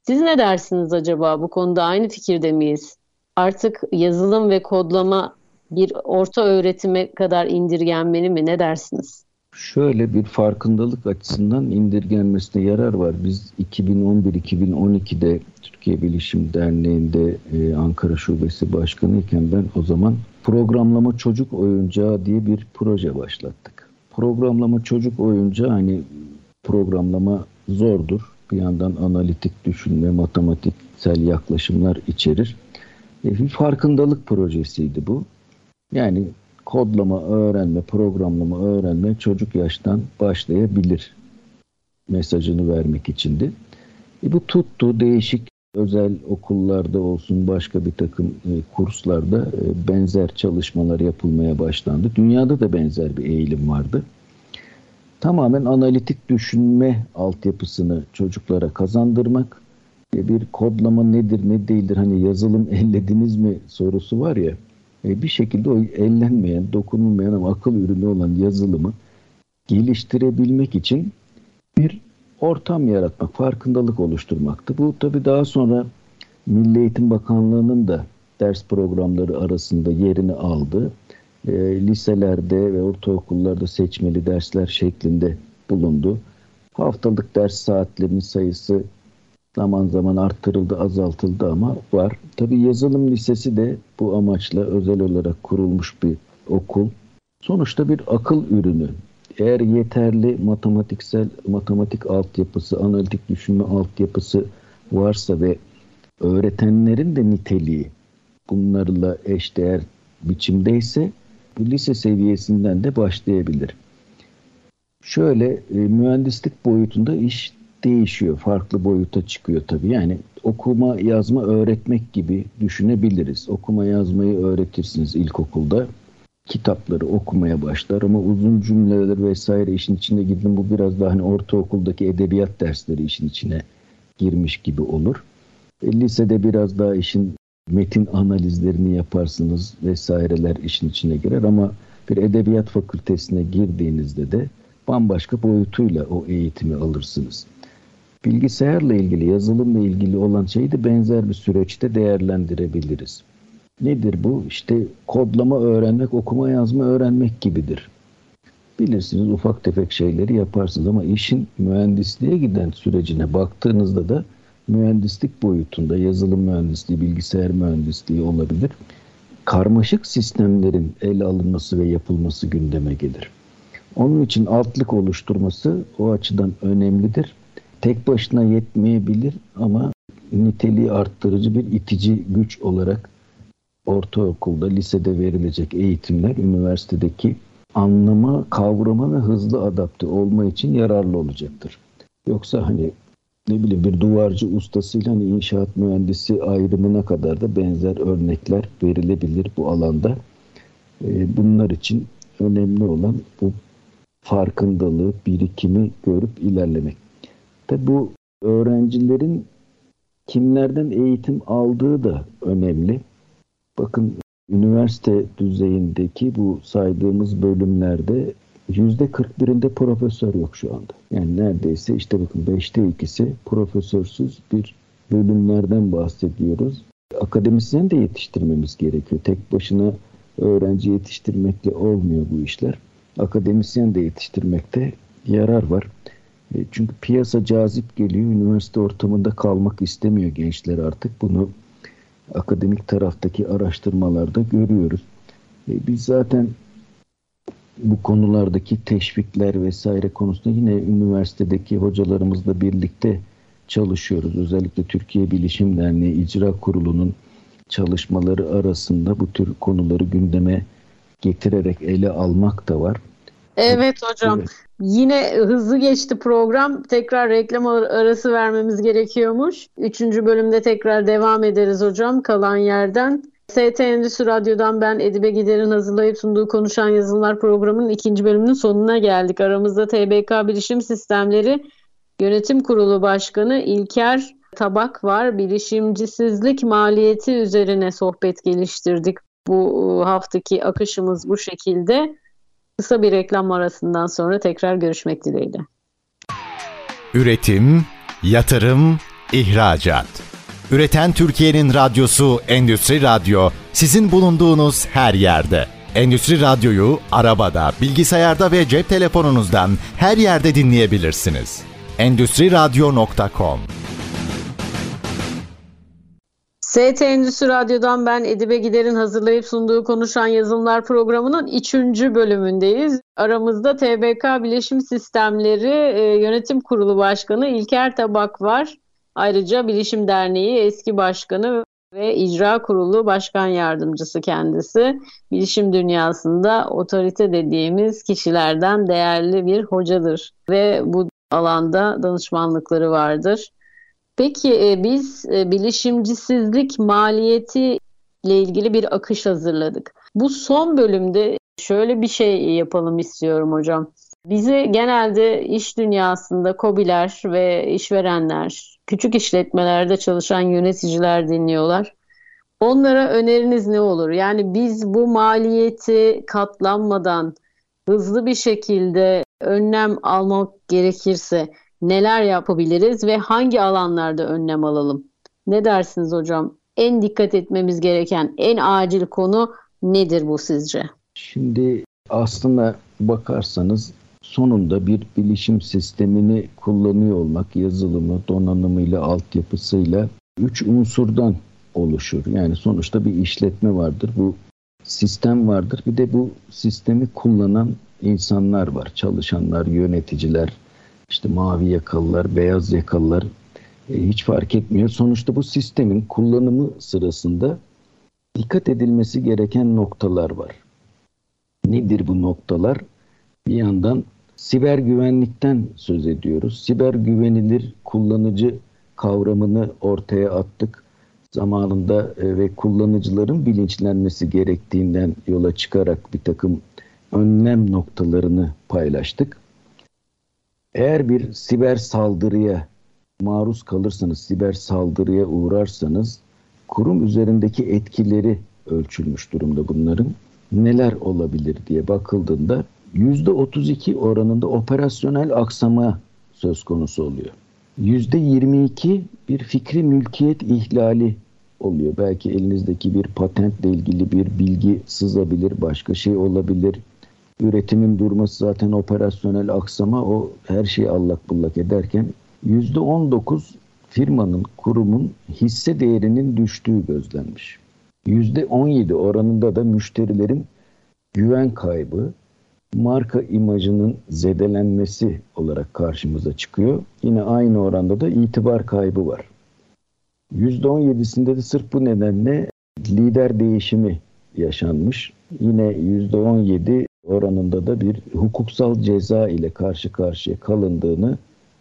Siz ne dersiniz acaba bu konuda aynı fikirde miyiz? Artık yazılım ve kodlama bir orta öğretime kadar indirgenmeli mi? Ne dersiniz? Şöyle bir farkındalık açısından indirgenmesine yarar var. Biz 2011-2012'de Türkiye Bilişim Derneği'nde e, Ankara Şubesi Başkanı iken ben o zaman programlama çocuk oyuncağı diye bir proje başlattık. Programlama çocuk oyuncağı hani programlama zordur. Bir yandan analitik düşünme, matematiksel yaklaşımlar içerir. E, bir farkındalık projesiydi bu. Yani kodlama öğrenme, programlama öğrenme çocuk yaştan başlayabilir mesajını vermek içindi. E bu tuttu değişik özel okullarda olsun başka bir takım e, kurslarda e, benzer çalışmalar yapılmaya başlandı. Dünyada da benzer bir eğilim vardı. Tamamen analitik düşünme altyapısını çocuklara kazandırmak e, bir kodlama nedir ne değildir hani yazılım ellediniz mi sorusu var ya bir şekilde o ellenmeyen, dokunulmayan ama akıl ürünü olan yazılımı geliştirebilmek için bir ortam yaratmak, farkındalık oluşturmaktı. Bu tabi daha sonra Milli Eğitim Bakanlığı'nın da ders programları arasında yerini aldı. E, liselerde ve ortaokullarda seçmeli dersler şeklinde bulundu. Haftalık ders saatlerinin sayısı Zaman zaman arttırıldı, azaltıldı ama var. Tabii yazılım lisesi de bu amaçla özel olarak kurulmuş bir okul. Sonuçta bir akıl ürünü. Eğer yeterli matematiksel matematik altyapısı, analitik düşünme altyapısı varsa ve öğretenlerin de niteliği bunlarla eşdeğer biçimdeyse bu lise seviyesinden de başlayabilir. Şöyle e, mühendislik boyutunda iş değişiyor. Farklı boyuta çıkıyor tabii. Yani okuma, yazma öğretmek gibi düşünebiliriz. Okuma yazmayı öğretirsiniz ilkokulda. Kitapları okumaya başlar ama uzun cümleler vesaire işin içine girdim. Bu biraz daha hani ortaokuldaki edebiyat dersleri işin içine girmiş gibi olur. E, lisede biraz daha işin metin analizlerini yaparsınız vesaireler işin içine girer ama bir edebiyat fakültesine girdiğinizde de bambaşka boyutuyla o eğitimi alırsınız. Bilgisayarla ilgili, yazılımla ilgili olan şeyi de benzer bir süreçte değerlendirebiliriz. Nedir bu? İşte kodlama öğrenmek, okuma yazma öğrenmek gibidir. Bilirsiniz ufak tefek şeyleri yaparsınız ama işin mühendisliğe giden sürecine baktığınızda da mühendislik boyutunda yazılım mühendisliği, bilgisayar mühendisliği olabilir. Karmaşık sistemlerin ele alınması ve yapılması gündeme gelir. Onun için altlık oluşturması o açıdan önemlidir. Tek başına yetmeyebilir ama niteliği arttırıcı bir itici güç olarak ortaokulda, lisede verilecek eğitimler üniversitedeki anlama, kavrama ve hızlı adapte olma için yararlı olacaktır. Yoksa hani ne bileyim bir duvarcı ustasıyla hani inşaat mühendisi ayrımına kadar da benzer örnekler verilebilir bu alanda. Ee, bunlar için önemli olan bu farkındalığı, birikimi görüp ilerlemek. Tabi bu öğrencilerin kimlerden eğitim aldığı da önemli. Bakın üniversite düzeyindeki bu saydığımız bölümlerde yüzde 41'inde profesör yok şu anda. Yani neredeyse işte bakın beşte ikisi profesörsüz bir bölümlerden bahsediyoruz. Akademisyen de yetiştirmemiz gerekiyor. Tek başına öğrenci yetiştirmekle olmuyor bu işler. Akademisyen de yetiştirmekte yarar var. E, çünkü piyasa cazip geliyor. Üniversite ortamında kalmak istemiyor gençler artık. Bunu akademik taraftaki araştırmalarda görüyoruz. E, biz zaten bu konulardaki teşvikler vesaire konusunda yine üniversitedeki hocalarımızla birlikte çalışıyoruz. Özellikle Türkiye Bilişim Derneği İcra Kurulu'nun çalışmaları arasında bu tür konuları gündeme getirerek ele almak da var. Evet hocam. Evet. Yine hızlı geçti program. Tekrar reklam arası vermemiz gerekiyormuş. Üçüncü bölümde tekrar devam ederiz hocam kalan yerden. ST Endüstri Radyo'dan ben Edibe Gider'in hazırlayıp sunduğu Konuşan Yazılımlar programının ikinci bölümünün sonuna geldik. Aramızda TBK Bilişim Sistemleri Yönetim Kurulu Başkanı İlker Tabak var. Bilişimcisizlik maliyeti üzerine sohbet geliştirdik. Bu haftaki akışımız bu şekilde. Kısa bir reklam arasından sonra tekrar görüşmek dileğiyle. Üretim, yatırım, ihracat. Üreten Türkiye'nin radyosu Endüstri Radyo sizin bulunduğunuz her yerde. Endüstri Radyo'yu arabada, bilgisayarda ve cep telefonunuzdan her yerde dinleyebilirsiniz. Endüstri Radyo.com ST Endüstri Radyo'dan ben Edibe Gider'in hazırlayıp sunduğu Konuşan Yazılımlar programının 3. bölümündeyiz. Aramızda TBK Bileşim Sistemleri e, Yönetim Kurulu Başkanı İlker Tabak var. Ayrıca Bilişim Derneği eski başkanı ve icra kurulu başkan yardımcısı kendisi. Bilişim dünyasında otorite dediğimiz kişilerden değerli bir hocadır ve bu alanda danışmanlıkları vardır. Peki e, biz e, bilişimcisizlik maliyeti ile ilgili bir akış hazırladık. Bu son bölümde şöyle bir şey yapalım istiyorum hocam. Bizi genelde iş dünyasında kobiler ve işverenler, küçük işletmelerde çalışan yöneticiler dinliyorlar. Onlara öneriniz ne olur? Yani biz bu maliyeti katlanmadan hızlı bir şekilde önlem almak gerekirse neler yapabiliriz ve hangi alanlarda önlem alalım? Ne dersiniz hocam? En dikkat etmemiz gereken en acil konu nedir bu sizce? Şimdi aslında bakarsanız sonunda bir bilişim sistemini kullanıyor olmak, yazılımı, donanımıyla, altyapısıyla üç unsurdan oluşur. Yani sonuçta bir işletme vardır. Bu sistem vardır. Bir de bu sistemi kullanan insanlar var. Çalışanlar, yöneticiler, işte mavi yakalılar, beyaz yakalılar e, hiç fark etmiyor. Sonuçta bu sistemin kullanımı sırasında dikkat edilmesi gereken noktalar var. Nedir bu noktalar? Bir yandan siber güvenlikten söz ediyoruz. Siber güvenilir kullanıcı kavramını ortaya attık. Zamanında e, ve kullanıcıların bilinçlenmesi gerektiğinden yola çıkarak bir takım önlem noktalarını paylaştık. Eğer bir siber saldırıya maruz kalırsanız, siber saldırıya uğrarsanız kurum üzerindeki etkileri ölçülmüş durumda bunların. Neler olabilir diye bakıldığında %32 oranında operasyonel aksama söz konusu oluyor. %22 bir fikri mülkiyet ihlali oluyor. Belki elinizdeki bir patentle ilgili bir bilgi sızabilir, başka şey olabilir. Üretimin durması zaten operasyonel aksama o her şeyi allak bullak ederken %19 firmanın, kurumun hisse değerinin düştüğü gözlenmiş. %17 oranında da müşterilerin güven kaybı, marka imajının zedelenmesi olarak karşımıza çıkıyor. Yine aynı oranda da itibar kaybı var. %17'sinde de sırf bu nedenle lider değişimi yaşanmış. Yine %17 oranında da bir hukuksal ceza ile karşı karşıya kalındığını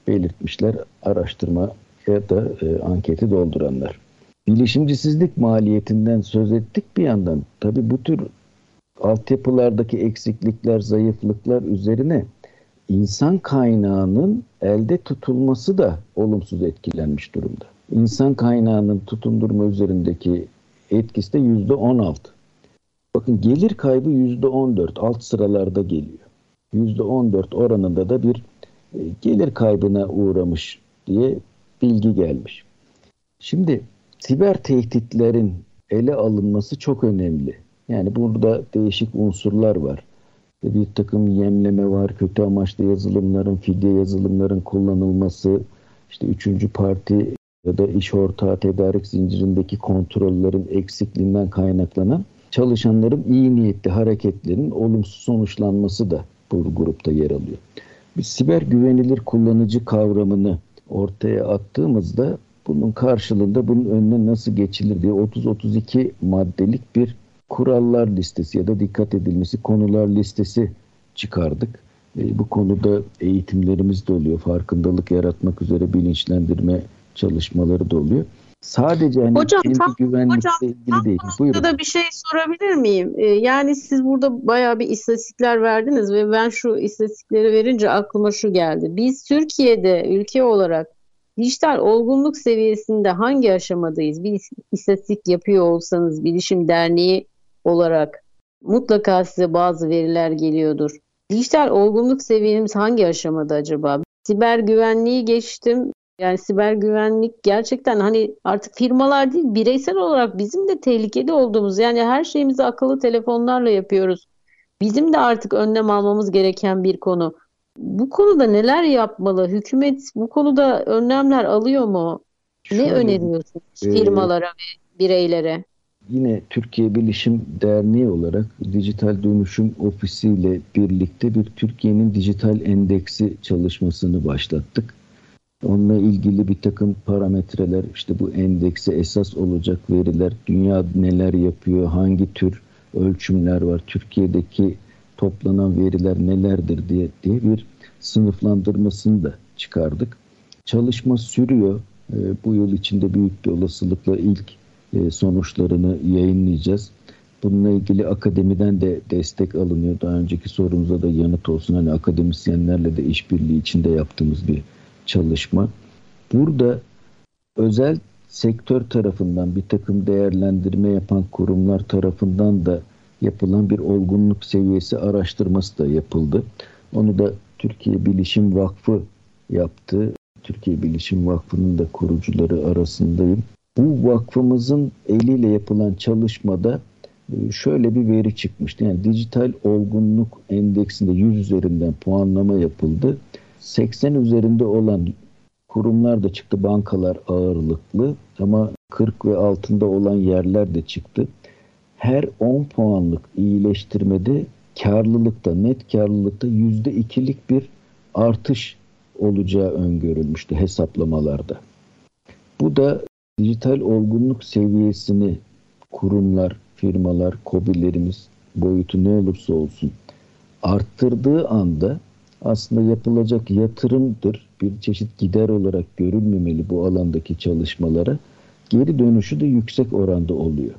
belirtmişler araştırma ya da e, anketi dolduranlar. Bilişimcisizlik maliyetinden söz ettik bir yandan. Tabii bu tür altyapılardaki eksiklikler, zayıflıklar üzerine insan kaynağının elde tutulması da olumsuz etkilenmiş durumda. İnsan kaynağının tutundurma üzerindeki etkisi de yüzde on altı. Bakın gelir kaybı yüzde on dört alt sıralarda geliyor. Yüzde on dört oranında da bir e, gelir kaybına uğramış diye bilgi gelmiş. Şimdi siber tehditlerin ele alınması çok önemli. Yani burada değişik unsurlar var. Bir takım yemleme var, kötü amaçlı yazılımların, fidye yazılımların kullanılması, işte üçüncü parti ya da iş ortağı tedarik zincirindeki kontrollerin eksikliğinden kaynaklanan çalışanların iyi niyetli hareketlerin olumsuz sonuçlanması da bu grupta yer alıyor. Bir siber güvenilir kullanıcı kavramını ortaya attığımızda bunun karşılığında bunun önüne nasıl geçilir diye 30-32 maddelik bir kurallar listesi ya da dikkat edilmesi konular listesi çıkardık. E, bu konuda eğitimlerimiz de oluyor. Farkındalık yaratmak üzere bilinçlendirme çalışmaları da oluyor. Sadece hani hocam, tam, güvenlikle hocam, ilgili değil. Buyurun. da bir şey sorabilir miyim? Ee, yani siz burada bayağı bir istatistikler verdiniz ve ben şu istatistikleri verince aklıma şu geldi. Biz Türkiye'de ülke olarak dijital olgunluk seviyesinde hangi aşamadayız? Bir istatistik yapıyor olsanız Bilişim Derneği olarak mutlaka size bazı veriler geliyordur. Dijital olgunluk seviyemiz hangi aşamada acaba? Siber güvenliği geçtim. Yani siber güvenlik gerçekten hani artık firmalar değil bireysel olarak bizim de tehlikeli olduğumuz yani her şeyimizi akıllı telefonlarla yapıyoruz. Bizim de artık önlem almamız gereken bir konu. Bu konuda neler yapmalı? Hükümet bu konuda önlemler alıyor mu? Şöyle, ne öneriyorsunuz e, firmalara ve bireylere? Yine Türkiye Bilişim Derneği olarak Dijital Dönüşüm Ofisi ile birlikte bir Türkiye'nin dijital endeksi çalışmasını başlattık. Onunla ilgili bir takım parametreler, işte bu endekse esas olacak veriler, dünya neler yapıyor, hangi tür ölçümler var, Türkiye'deki toplanan veriler nelerdir diye, diye bir sınıflandırmasını da çıkardık. Çalışma sürüyor. E, bu yıl içinde büyük bir olasılıkla ilk e, sonuçlarını yayınlayacağız. Bununla ilgili akademiden de destek alınıyor. Daha önceki sorumuza da yanıt olsun. Hani akademisyenlerle de işbirliği içinde yaptığımız bir çalışma. Burada özel sektör tarafından bir takım değerlendirme yapan kurumlar tarafından da yapılan bir olgunluk seviyesi araştırması da yapıldı. Onu da Türkiye Bilişim Vakfı yaptı. Türkiye Bilişim Vakfı'nın da kurucuları arasındayım. Bu vakfımızın eliyle yapılan çalışmada e, şöyle bir veri çıkmıştı. Yani dijital olgunluk endeksinde 100 üzerinden puanlama yapıldı. 80 üzerinde olan kurumlar da çıktı. Bankalar ağırlıklı ama 40 ve altında olan yerler de çıktı. Her 10 puanlık iyileştirmede karlılıkta, net karlılıkta %2'lik bir artış olacağı öngörülmüştü hesaplamalarda. Bu da dijital olgunluk seviyesini kurumlar, firmalar, kobilerimiz boyutu ne olursa olsun arttırdığı anda aslında yapılacak yatırımdır. Bir çeşit gider olarak görülmemeli bu alandaki çalışmalara. Geri dönüşü de yüksek oranda oluyor.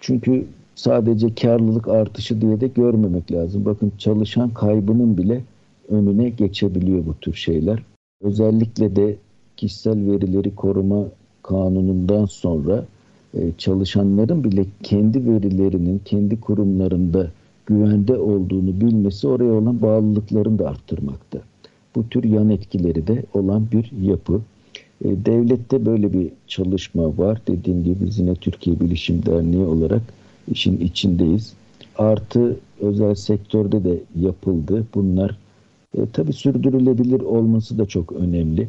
Çünkü sadece karlılık artışı diye de görmemek lazım. Bakın çalışan kaybının bile önüne geçebiliyor bu tür şeyler. Özellikle de kişisel verileri koruma kanunundan sonra e, çalışanların bile kendi verilerinin kendi kurumlarında güvende olduğunu bilmesi oraya olan bağlılıklarını da arttırmakta. Bu tür yan etkileri de olan bir yapı. E, devlette böyle bir çalışma var. Dediğim gibi yine Türkiye Bilişim Derneği olarak işin içindeyiz. Artı özel sektörde de yapıldı. Bunlar e, tabii sürdürülebilir olması da çok önemli.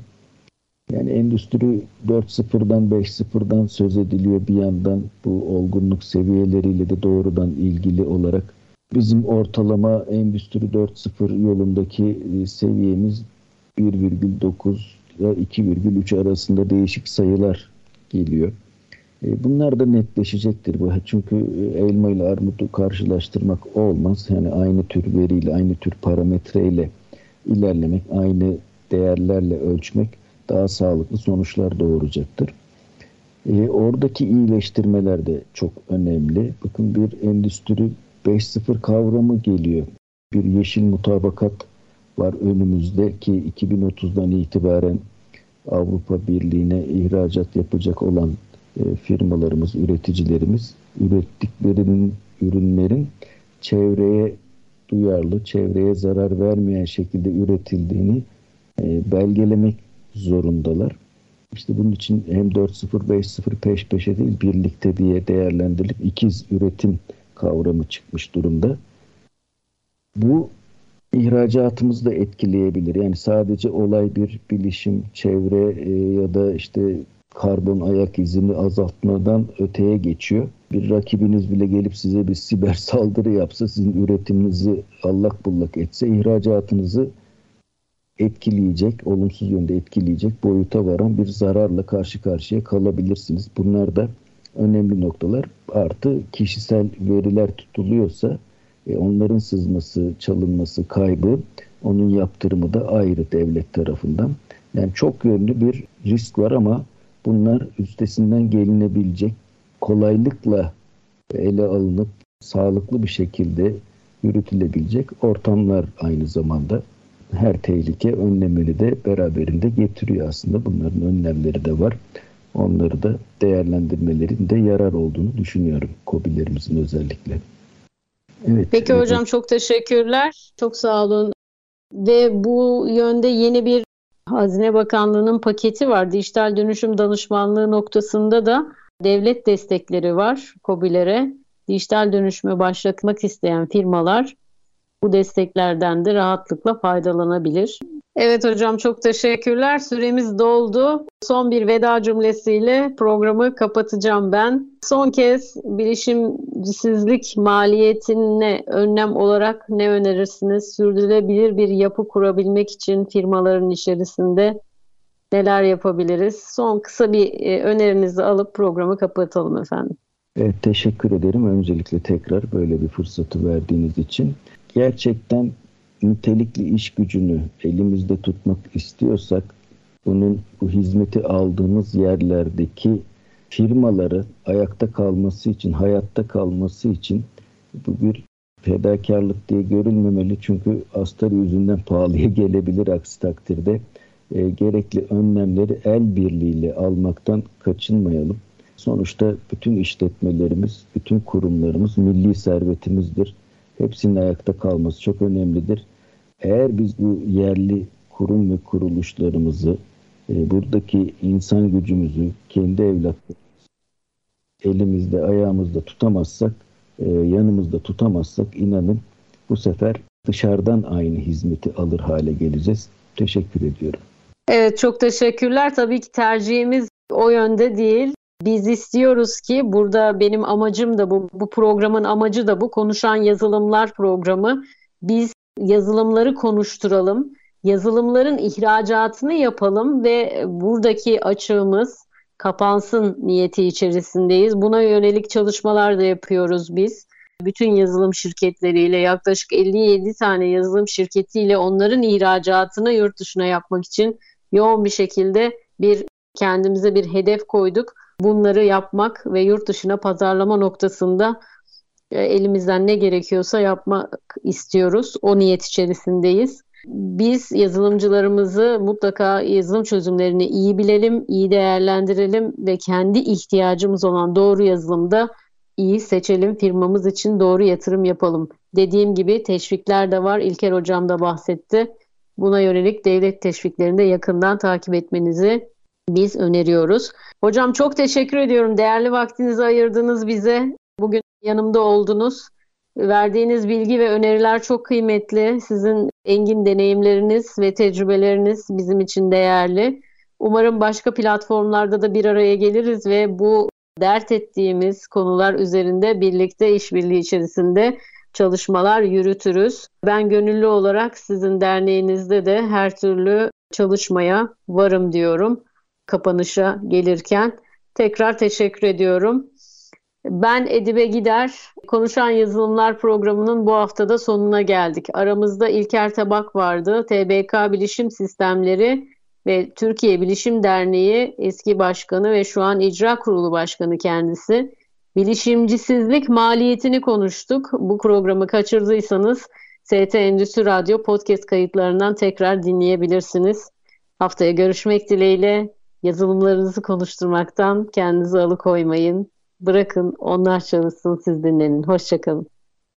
Yani endüstri 4.0'dan 5.0'dan söz ediliyor bir yandan bu olgunluk seviyeleriyle de doğrudan ilgili olarak bizim ortalama endüstri 4.0 yolundaki e, seviyemiz 1,9 ile 2,3 arasında değişik sayılar geliyor. E, bunlar da netleşecektir. bu Çünkü e, elma ile armutu karşılaştırmak olmaz. Yani aynı tür veriyle, aynı tür parametreyle ilerlemek, aynı değerlerle ölçmek daha sağlıklı sonuçlar doğuracaktır. E, oradaki iyileştirmeler de çok önemli. Bakın bir endüstri 5.0 kavramı geliyor. Bir yeşil mutabakat var önümüzde ki 2030'dan itibaren Avrupa Birliği'ne ihracat yapacak olan e, firmalarımız, üreticilerimiz ürettiklerinin ürünlerin çevreye duyarlı, çevreye zarar vermeyen şekilde üretildiğini e, belgelemek zorundalar. İşte bunun için hem 4.0, 5.0 peş peşe değil birlikte diye değerlendirilip ikiz üretim kavramı çıkmış durumda. Bu ihracatımızı da etkileyebilir. Yani sadece olay bir bilişim, çevre e, ya da işte karbon ayak izini azaltmadan öteye geçiyor. Bir rakibiniz bile gelip size bir siber saldırı yapsa, sizin üretiminizi allak bullak etse, ihracatınızı etkileyecek, olumsuz yönde etkileyecek boyuta varan bir zararla karşı karşıya kalabilirsiniz. Bunlar da önemli noktalar. Artı kişisel veriler tutuluyorsa e, onların sızması, çalınması, kaybı onun yaptırımı da ayrı devlet tarafından. Yani çok yönlü bir risk var ama bunlar üstesinden gelinebilecek kolaylıkla ele alınıp sağlıklı bir şekilde yürütülebilecek ortamlar aynı zamanda her tehlike önlemeli de beraberinde getiriyor aslında. Bunların önlemleri de var. Onları da değerlendirmelerinde yarar olduğunu düşünüyorum COBİ'lerimizin özellikle. Evet. Peki evet. hocam çok teşekkürler. Çok sağ olun. Ve bu yönde yeni bir Hazine Bakanlığı'nın paketi var. Dijital dönüşüm danışmanlığı noktasında da devlet destekleri var COBİ'lere. Dijital dönüşümü başlatmak isteyen firmalar bu desteklerden de rahatlıkla faydalanabilir. Evet hocam çok teşekkürler. Süremiz doldu. Son bir veda cümlesiyle programı kapatacağım ben. Son kez bilişimsizlik maliyetine önlem olarak ne önerirsiniz? Sürdürülebilir bir yapı kurabilmek için firmaların içerisinde neler yapabiliriz? Son kısa bir e, önerinizi alıp programı kapatalım efendim. Evet, teşekkür ederim. Öncelikle tekrar böyle bir fırsatı verdiğiniz için gerçekten nitelikli iş gücünü elimizde tutmak istiyorsak bunun bu hizmeti aldığımız yerlerdeki firmaları ayakta kalması için, hayatta kalması için bu bir fedakarlık diye görülmemeli. Çünkü astarı yüzünden pahalıya gelebilir aksi takdirde. E, gerekli önlemleri el birliğiyle almaktan kaçınmayalım. Sonuçta bütün işletmelerimiz, bütün kurumlarımız milli servetimizdir hepsinin ayakta kalması çok önemlidir. Eğer biz bu yerli kurum ve kuruluşlarımızı, e, buradaki insan gücümüzü, kendi evlatlarımızı elimizde, ayağımızda tutamazsak e, yanımızda tutamazsak inanın bu sefer dışarıdan aynı hizmeti alır hale geleceğiz. Teşekkür ediyorum. Evet çok teşekkürler. Tabii ki tercihimiz o yönde değil. Biz istiyoruz ki burada benim amacım da bu, bu programın amacı da bu konuşan yazılımlar programı. Biz yazılımları konuşturalım, yazılımların ihracatını yapalım ve buradaki açığımız kapansın niyeti içerisindeyiz. Buna yönelik çalışmalar da yapıyoruz biz. Bütün yazılım şirketleriyle yaklaşık 57 tane yazılım şirketiyle onların ihracatını yurt dışına yapmak için yoğun bir şekilde bir kendimize bir hedef koyduk. Bunları yapmak ve yurt dışına pazarlama noktasında elimizden ne gerekiyorsa yapmak istiyoruz. O niyet içerisindeyiz. Biz yazılımcılarımızı mutlaka yazılım çözümlerini iyi bilelim, iyi değerlendirelim ve kendi ihtiyacımız olan doğru yazılımda iyi seçelim, firmamız için doğru yatırım yapalım. Dediğim gibi teşvikler de var. İlker Hocam da bahsetti. Buna yönelik devlet teşviklerini de yakından takip etmenizi biz öneriyoruz. Hocam çok teşekkür ediyorum. Değerli vaktinizi ayırdınız bize. Bugün yanımda oldunuz. Verdiğiniz bilgi ve öneriler çok kıymetli. Sizin engin deneyimleriniz ve tecrübeleriniz bizim için değerli. Umarım başka platformlarda da bir araya geliriz ve bu dert ettiğimiz konular üzerinde birlikte işbirliği içerisinde çalışmalar yürütürüz. Ben gönüllü olarak sizin derneğinizde de her türlü çalışmaya varım diyorum kapanışa gelirken. Tekrar teşekkür ediyorum. Ben Edibe Gider, Konuşan Yazılımlar programının bu haftada sonuna geldik. Aramızda İlker Tabak vardı, TBK Bilişim Sistemleri ve Türkiye Bilişim Derneği eski başkanı ve şu an icra kurulu başkanı kendisi. Bilişimcisizlik maliyetini konuştuk. Bu programı kaçırdıysanız ST Endüstri Radyo podcast kayıtlarından tekrar dinleyebilirsiniz. Haftaya görüşmek dileğiyle yazılımlarınızı konuşturmaktan kendinizi alıkoymayın. Bırakın onlar çalışsın siz dinlenin. Hoşçakalın.